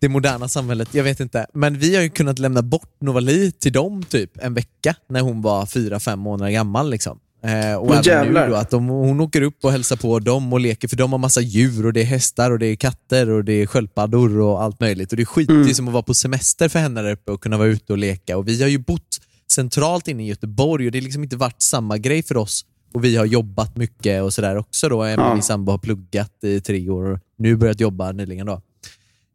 det moderna samhället, jag vet inte. Men vi har ju kunnat lämna bort Novali till dem typ en vecka när hon var fyra, fem månader gammal. Liksom. Eh, och Åh, även jävlar. nu då, att de, hon åker upp och hälsar på dem och leker, för de har massa djur och det är hästar och det är katter och det är sköldpaddor och allt möjligt. Och Det är skit, det är som att vara på semester för henne där uppe och kunna vara ute och leka. Och Vi har ju bott centralt inne i Göteborg och det har liksom inte varit samma grej för oss. Och Vi har jobbat mycket och sådär också. Då. Ja. Min sambo har pluggat i tre år och nu börjat jobba nyligen. Då.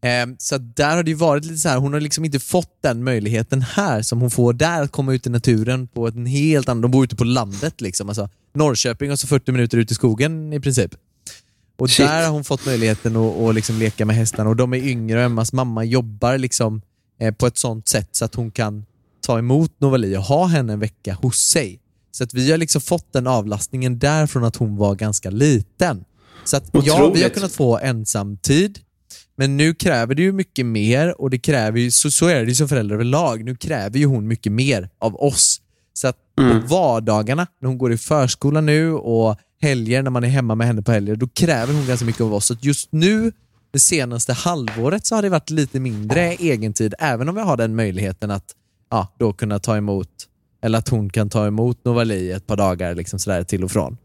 Ehm, Så där har det ju varit lite så här, hon har liksom inte fått den möjligheten här som hon får där, att komma ut i naturen på en helt annan... De bor ute på landet liksom. Alltså, Norrköping och så 40 minuter ut i skogen i princip. Och Shit. där har hon fått möjligheten att, att liksom leka med hästarna och de är yngre och Emmas mamma jobbar liksom eh, på ett sånt sätt så att hon kan ta emot Novali och ha henne en vecka hos sig. Så att vi har liksom fått den avlastningen där från att hon var ganska liten. Så att ja, vi har kunnat få ensamtid. Men nu kräver det ju mycket mer och det kräver ju, så, så är det ju som förälder överlag. Nu kräver ju hon mycket mer av oss. Så att på vardagarna, när hon går i förskola nu och helger, när man är hemma med henne på helger, då kräver hon ganska mycket av oss. Så just nu, det senaste halvåret, så har det varit lite mindre egentid, även om vi har den möjligheten att ja, då kunna ta emot, eller att hon kan ta emot Novali ett par dagar liksom sådär till och från.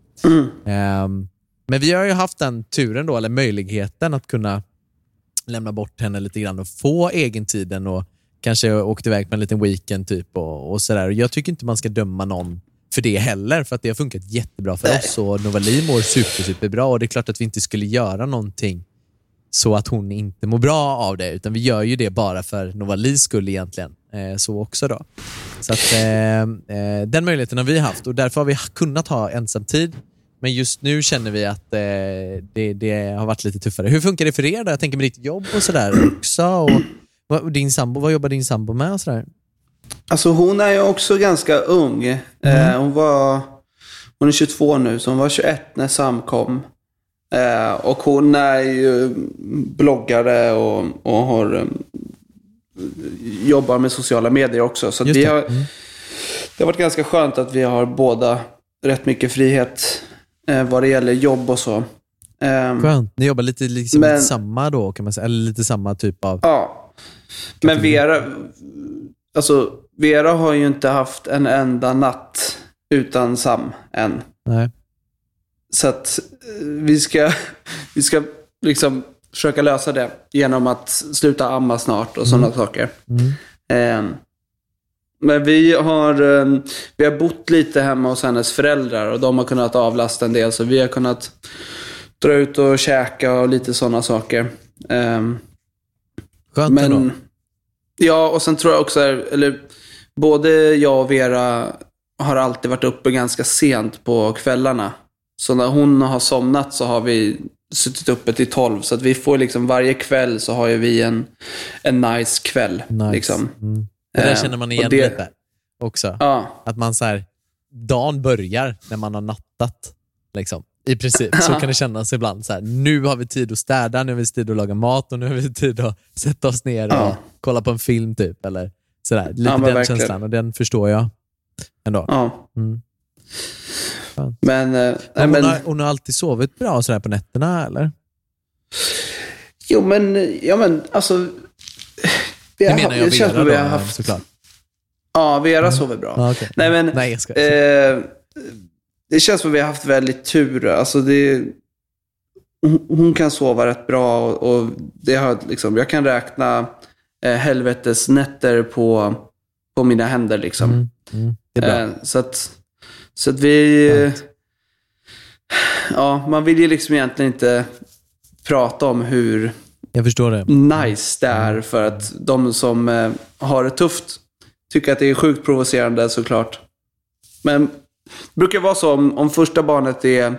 Ehm, men vi har ju haft den turen då, eller möjligheten att kunna lämna bort henne lite grann och få egentiden och kanske åkt iväg på en liten weekend typ och, och sådär. Jag tycker inte man ska döma någon för det heller, för att det har funkat jättebra för oss och Novali mår super, superbra och det är klart att vi inte skulle göra någonting så att hon inte mår bra av det, utan vi gör ju det bara för Novalis skull egentligen. Eh, så också då. Så att, eh, eh, den möjligheten har vi haft och därför har vi kunnat ha ensamtid. Men just nu känner vi att eh, det, det har varit lite tuffare. Hur funkar det för er då? Jag tänker med ditt jobb och sådär också. Och, och din sambo, vad jobbar din sambo med och sådär? Alltså hon är ju också ganska ung. Eh, hon, var, hon är 22 nu, så hon var 21 när Sam kom. Eh, och hon är ju bloggare och, och har, eh, jobbar med sociala medier också. Så det. har, Mm. det har varit ganska skönt att vi har båda rätt mycket frihet eh, vad det gäller jobb och så. Eh, Skönt. Ni jobbar lite liksom Men- lite samma då, kan man säga. Eller lite samma typ av... Ja. Men Vera, alltså Vera har ju inte haft en enda natt utan Sam än. Nej. Så att eh, vi ska, vi ska liksom försöka lösa det genom att sluta amma snart och sådana saker. Eh, men vi har, eh, vi har bott lite hemma hos hennes föräldrar och de har kunnat avlasta en del. Så vi har kunnat dra ut och käka och lite sådana saker. Eh, Skönt ändå. men, ja, och sen tror jag också, eller både jag och Vera har alltid varit uppe ganska sent på kvällarna. Så när hon har somnat så har vi suttit uppe till tolv. Så att vi får liksom varje kväll så har ju vi en, en nice kväll. Nice. Liksom. Mm. Det där Eh, känner man och igen det- lite också. Ja, Att man så här, dagen börjar när man har nattat. Liksom. I princip. Så kan det kännas ibland. Så här, nu har vi tid att städa, nu har vi tid att laga mat och nu har vi tid att sätta oss ner och Ja. kolla på en film. typ. Eller sådär. Lite Ja, den verkligen. känslan och den förstår jag ändå. ja. Mm. Men, eh, Men hon, men, har, hon har alltid sovit bra sådär på nätterna eller? jo men, ja men alltså. Vi Det menar jag det Vera då, vi har haft, såklart. Ja, Vera sover bra. Ja, okej. Nej men, Nej, jag ska. Eh, det känns som att vi har haft väldigt tur. Alltså det, hon, hon kan sova rätt bra och, och det har, liksom, jag kan räkna eh, helvetesnätter på, på mina händer. Liksom. Mm, mm. Det är bra. Eh, så, att, så att vi... Ja, man vill ju liksom egentligen inte prata om hur Jag förstår det. nice det är för att de som eh, har det tufft tycker att det är sjukt provocerande såklart. Men det brukar vara så om, om första barnet är,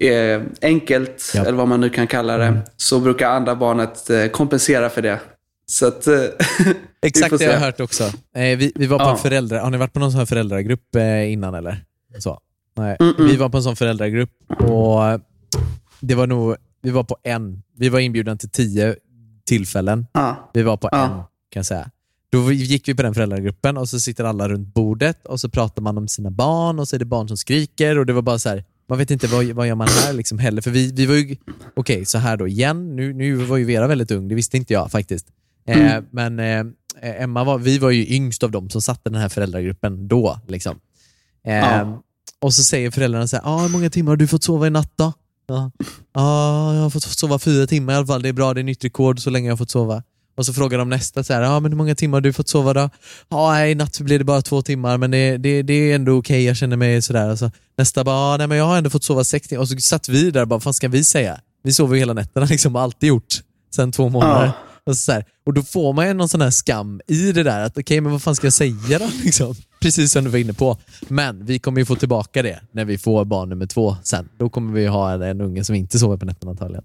är enkelt, Ja. eller vad man nu kan kalla det, så brukar andra barnet eh, kompensera för det. Så att... eh, vi Exakt det har jag se. hört också. Eh, vi, vi var på Ja. en föräldrar... Har ni varit på någon sån här föräldragrupp eh, innan eller? Så. Nej. Mm-mm. Vi var på en sån föräldragrupp och det var nog... Vi var på en. Vi var inbjudna till tio tillfällen. Ja. Vi var på Ja. en, kan jag säga. Då gick vi på den föräldragruppen och så sitter alla runt bordet och så pratar man om sina barn och så är det barn som skriker och det var bara så här, man vet inte vad, vad gör man här liksom heller. För vi, vi var ju, okej så här då igen, nu, nu var ju Vera väldigt ung, det visste inte jag faktiskt. Eh, men eh, Emma var, vi var ju yngst av dem som satt i den här föräldragruppen då. Liksom. Eh, Ja. Och så säger föräldrarna så här, ah, hur många timmar har du fått sova i natt då? Ja, ja, jag har fått sova fyra timmar i alla fall, det är bra, det är nytt rekord så länge jag har fått sova. Och så frågar de nästa, så här, ja, men hur många timmar har du fått sova då? Ja, nej, i natt blir det bara två timmar, men det, det, det är ändå okej, jag känner mig sådär. Alltså, nästa bara, ja, nej men jag har ändå fått sova sex timmar. Och så satt vi där och bara, vad fan ska vi säga? Vi sover ju hela nätterna, liksom, alltid gjort. Sen två månader. Ja. Och, så här, och då får man ju någon sån här skam i det där, att okej, men vad fan ska jag säga då? Liksom. Precis som du var inne på. Men vi kommer ju få tillbaka det när vi får barn nummer två sen. Då kommer vi ha en, en unge som inte sover på nätterna antagligen.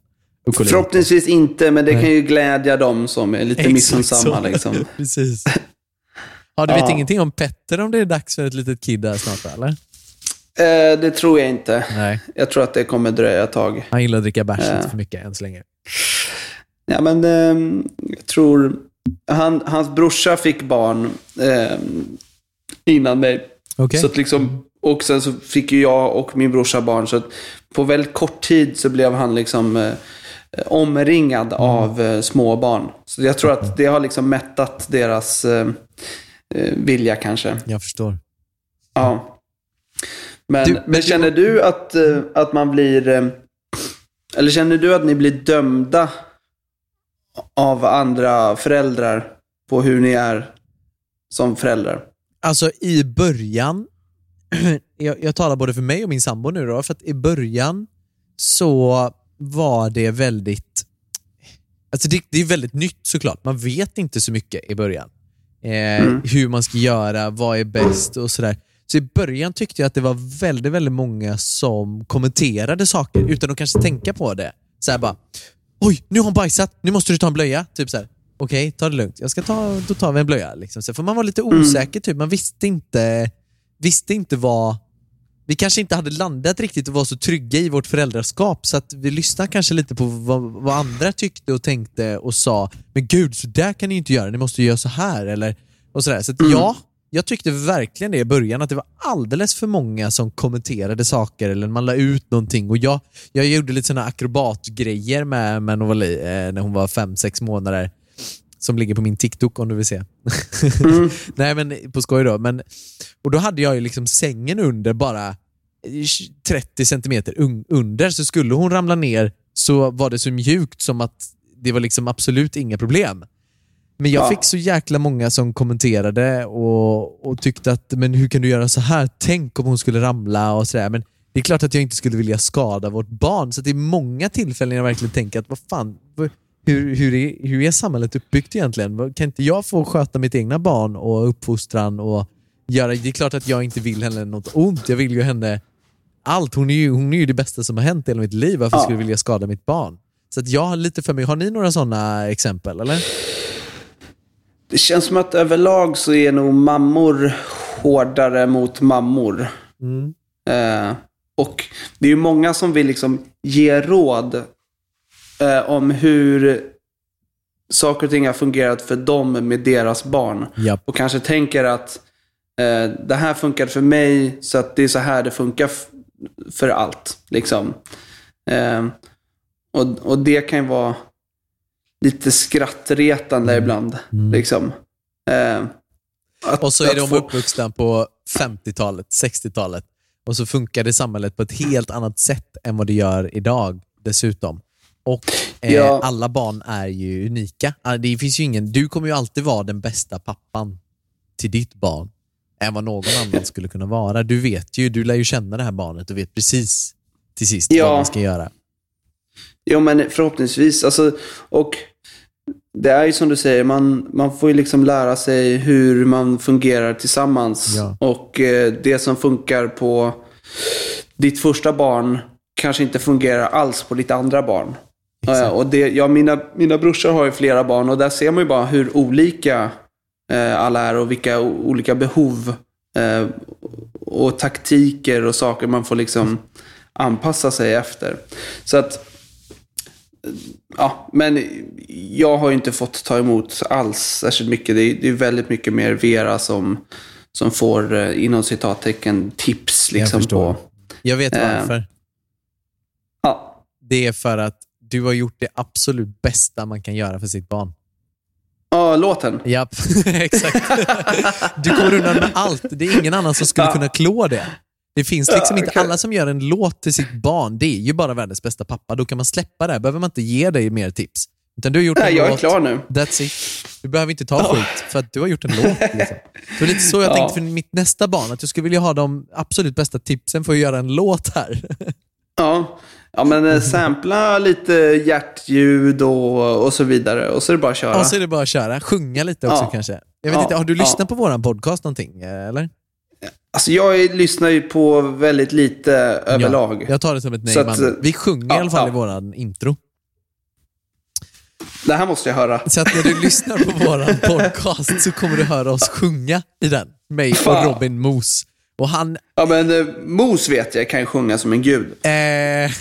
Förhoppningsvis inte, men det kan ju glädja dem som är lite missunnsamma. Liksom. Precis. Ja, du vet Ja. ingenting om Petter om det är dags för ett litet kid där snart eller? Eh, det tror jag inte. Nej. Jag tror att det kommer dröja ett tag. Han gillar att dricka bärs Ja. lite för mycket än så länge. Ja, men eh, jag tror... Han, hans brorsa fick barn eh, innan mig. Okej. Så att liksom, och sen så fick ju jag och min brorsa barn. Så att på väldigt kort tid så blev han liksom eh, omringad av eh, små barn. Så jag tror att det har liksom mättat deras eh, eh, vilja kanske. Jag förstår. Ja. Men, Du- men, men känner du att, eh, att man blir... eh, Eller känner du att ni blir dömda av andra föräldrar på hur ni är som föräldrar? Alltså i början, jag, jag talar både för mig och min sambo nu då, för att i början så var det väldigt, alltså det, det är väldigt nytt såklart. Man vet inte så mycket i början. Eh, Hur man ska göra, vad är bäst och sådär. Så i början tyckte jag att det var väldigt, väldigt många som kommenterade saker utan att kanske tänka på det. Så bara, oj, nu har hon bajsat, nu måste du ta en blöja. Typ så här. Okej, ta det lugnt. Jag ska ta, då tar vi en blöja. Liksom. Så, för man var lite osäker, typ. man visste inte, visste inte vad... Vi kanske inte hade landat riktigt och var så trygga i vårt föräldraskap så att vi lyssnade kanske lite på vad, vad andra tyckte och tänkte och sa Men gud, så där kan ni inte göra, ni måste göra så här. Eller, och sådär. Så att, ja, jag tyckte verkligen det i början, att det var alldeles för många som kommenterade saker eller man la ut någonting. Och jag, jag gjorde lite såna akrobatgrejer med, med Novali eh, när hon var fem sex månader som ligger på min TikTok om du vill se. Nej men på skoj då. Men, och då hade jag ju liksom sängen under bara 30 centimeter un- under, så skulle hon ramla ner så var det så mjukt som att det var liksom absolut inga problem. Men jag Ja. fick så jäkla många som kommenterade och, och tyckte att men hur kan du göra så här? Tänk om hon skulle ramla och sådär. Men det är klart att jag inte skulle vilja skada vårt barn. Så det är många tillfällen jag verkligen tänker att vad fan, hur, hur, är, hur är samhället uppbyggt egentligen? Kan inte jag få sköta mitt egna barn och uppfostran och göra, det är klart att jag inte vill henne något ont. Jag vill ju henne allt. Hon är ju, hon är ju det bästa som har hänt i hela mitt liv. Varför Ja. skulle jag vilja skada mitt barn? Så att jag har lite för mig. Har ni några sådana exempel eller? Det känns som att överlag så är nog mammor hårdare mot mammor. Eh, och det är ju många som vill liksom ge råd eh, om hur saker och ting har fungerat för dem med deras barn. Japp. Och kanske tänker att eh, det här funkar för mig så att det är så här det funkar för allt. Liksom. Eh, och, och det kan ju vara lite skrattretande ibland. Liksom. Eh, att- Och så är de få- uppvuxna på 50-talet, 60-talet och så funkar det samhället på ett helt annat sätt än vad det gör idag dessutom. Och eh, Ja. alla barn är ju unika. Ah, Det finns ingen, du kommer ju alltid vara den bästa pappan till ditt barn än vad någon annan skulle kunna vara. Du vet ju, du lär ju känna det här barnet och vet precis till sist Ja. vad man ska göra. Jo, men förhoppningsvis. Alltså, och det är ju som du säger, man, man får ju liksom lära sig hur man fungerar tillsammans. Ja. Och eh, det som funkar på ditt första barn kanske inte fungerar alls på ditt andra barn. Eh, och det, ja, mina, mina brorsor har ju flera barn och där ser man ju bara hur olika eh, alla är och vilka olika behov eh, och taktiker och saker man får liksom anpassa sig efter. Så att Ja, men jag har ju inte fått ta emot alls särskilt mycket. Det är, det är väldigt mycket mer Vera som, som får, eh, inom citattecken, tips liksom förstår. på... Jag vet Eh. varför. Ja, Det är för att du har gjort det absolut bästa man kan göra för sitt barn. ja låten. Japp, exakt. Du kommer undan med allt. Det är ingen annan som skulle Ja. kunna klå det. Det finns liksom Ja, inte okej. alla som gör en låt till sitt barn. Det är ju bara världens bästa pappa. Då kan man släppa det. behöver man inte ge dig mer tips. Utan du har gjort Nej, en jag är låt. klar nu. That's it. Du behöver inte ta skit för att du har gjort en låt. Liksom. Det är lite så jag Ja. tänkte för mitt nästa barn. Att jag skulle vilja ha de absolut bästa tipsen för att göra en låt här. Ja, ja men eh, sampla lite hjärtljud och, och så vidare. Och så är det bara att köra. Och så är det bara att köra. Sjunga lite också Ja. kanske. Jag vet Ja, inte, har du ja. lyssnat på våran podcast någonting? eh, Eller? Alltså jag lyssnar ju på väldigt lite överlag. Ja, jag tar det som ett nej. Att, man. Vi sjunger i ja, alla fall ja. i våran intro. Det här måste jag höra. Så att när du lyssnar på våran podcast så kommer du höra oss sjunga i den. Mig och. Robin Moos. Och han, Ja, men eh, Mos vet jag kan ju sjunga som en gud. eh,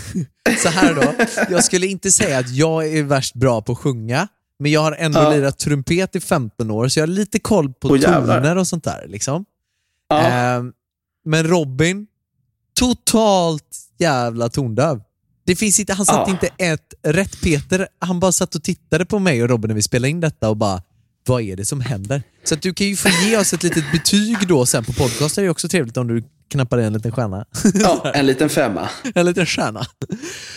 så här då, jag skulle inte säga att jag är värst bra på att sjunga, men jag har ändå Ja. lirat trumpet i 15 år, så jag har lite koll på jävlar. toner och sånt där. Liksom. Ja. Eh, men Robin, totalt jävla tondöv. Det finns inte, han satt Ja. inte ett rätt Peter, han bara satt och tittade på mig och Robin när vi spelade in detta och bara, vad är det som händer? Så att du kan ju få ge oss ett litet betyg då sen på podcast. Det är också trevligt om du knappar i en liten stjärna. ja, en liten femma. en liten stjärna.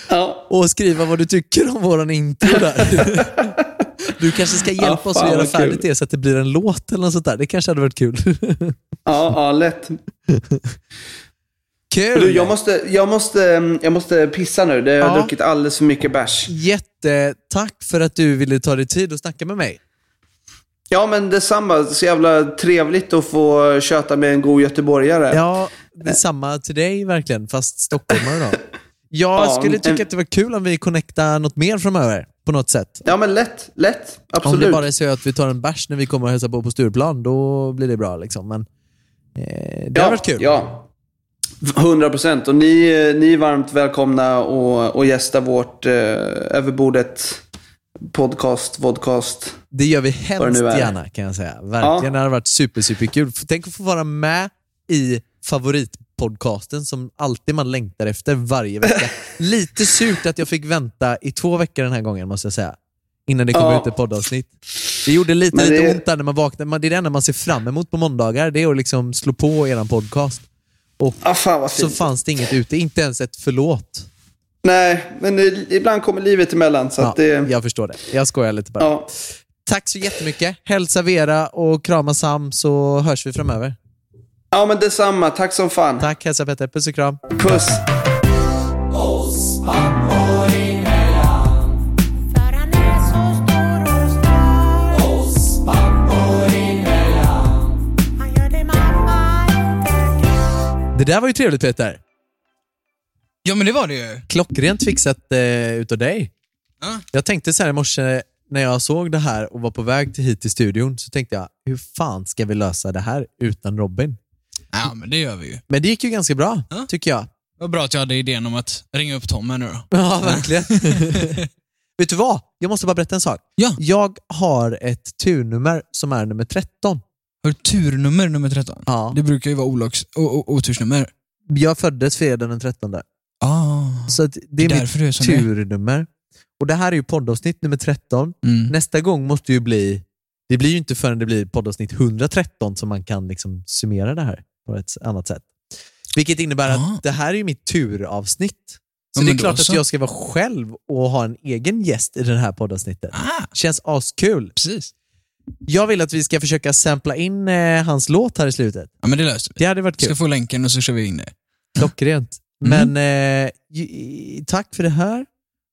Ja. Och skriva vad du tycker om våran intro där. Du kanske ska hjälpa Ja, oss att göra färdigt kul. det så att det blir en låt eller något sånt där. Det kanske hade varit kul. Ja, ja, lätt. Kul! Du, jag, måste, jag, måste, jag måste pissa nu. Det har Ja. druckit alldeles för mycket bärs. Jättetack för att du ville ta dig tid att snacka med mig. Ja, men detsamma. Så jävla trevligt att få köta med en god göteborgare. Ja, detsamma till dig verkligen, fast stockholmare då. Jag Ja, skulle tycka en- att det var kul om vi connectar något mer framöver, på något sätt. Ja, men lätt. Lätt. Om Absolut. det bara är så att vi tar en bärs när vi kommer och hälsar på på Stureplan, då blir det bra. Liksom. Men, eh, det ja, har varit kul. Ja, 100 procent. Och ni, eh, ni är varmt välkomna och, och gästa vårt eh, Överbordet podcast, vodcast. Det gör vi hemskt gärna kan jag säga. Verkligen, Ja. det hade varit super, super kul. Tänk att få vara med i favoritpodcasten som alltid man längtar efter varje vecka. Lite surt att jag fick vänta i två veckor den här gången måste jag säga. Innan det kom Ja. ut ett poddavsnitt. Det gjorde lite, Men lite det- ont där när man vaknar. Man- Det är det enda man ser fram emot på måndagar. Det är att liksom slå på eran podcast. Och Ah, fan så fanns det inget ute. Inte ens ett förlåt. Nej, men det, ibland kommer livet emellan. Så Ja, det, Jag förstår det. Jag skojar lite bara. ja. Tack så jättemycket. Hälsa Vera och krama Sam så hörs vi framöver. Ja, men detsamma. Tack som fan. Tack, hälsa Petter. Puss och kram. Puss. Det där var ju trevligt Peter. Ja, men det var det ju. Klockrent fixat eh, utav dig. Ja. Jag tänkte så här i morse när jag såg det här och var på väg till hit till studion så tänkte jag, hur fan ska vi lösa det här utan Robin? Ja, men det gör vi ju. Men det gick ju ganska bra, Ja. tycker jag. Vad bra att jag hade idén om att ringa upp Tom här nu då. Ja, verkligen. Vet du vad? Jag måste bara berätta en sak. Ja. Jag har ett turnummer som är nummer 13. Har du turnummer nummer 13? Ja. Det brukar ju vara olags, otursnummer. Jag föddes fredag den 13. Ah. Så det Det är, du är mitt du är. turnummer. Och det här är ju poddavsnitt nummer 13. Mm. Nästa gång måste ju bli, det blir ju inte förrän det blir poddavsnitt 113 som man kan liksom summera det här på ett annat sätt. Vilket innebär Ja. att det här är mitt turavsnitt. Så Ja, det är klart att så. jag ska vara själv och ha en egen gäst i det här poddavsnittet. Ah, Känns askul. precis. Jag vill att vi ska försöka sampla in eh, hans låt här i slutet. Ja, men det löser vi. Det hade varit Vi kul. ska få länken och så kör vi in det. Klockrent. Mm. Men eh, tack för det här.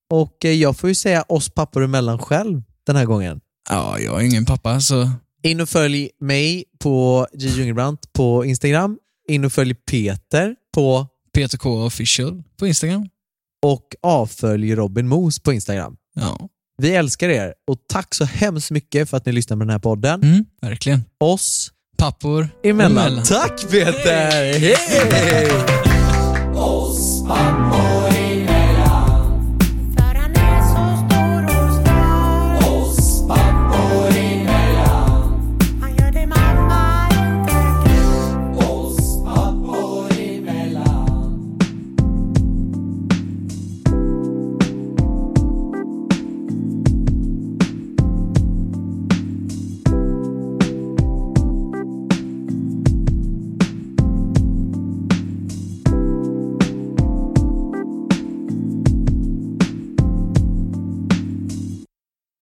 Och eh, jag får ju säga oss pappor emellan själv den här gången. Ja, jag är ingen pappa så... In och följ mig på J. Jungelbrandt på Instagram. In och följ Peter på PTK official på Instagram. och avfölj Robin Mos på Instagram. Ja, Vi älskar er och tack så hemskt mycket för att ni lyssnar på den här podden. mm, verkligen. Oss Pappor emellan. emellan. Tack Peter! Hej! Oss pappor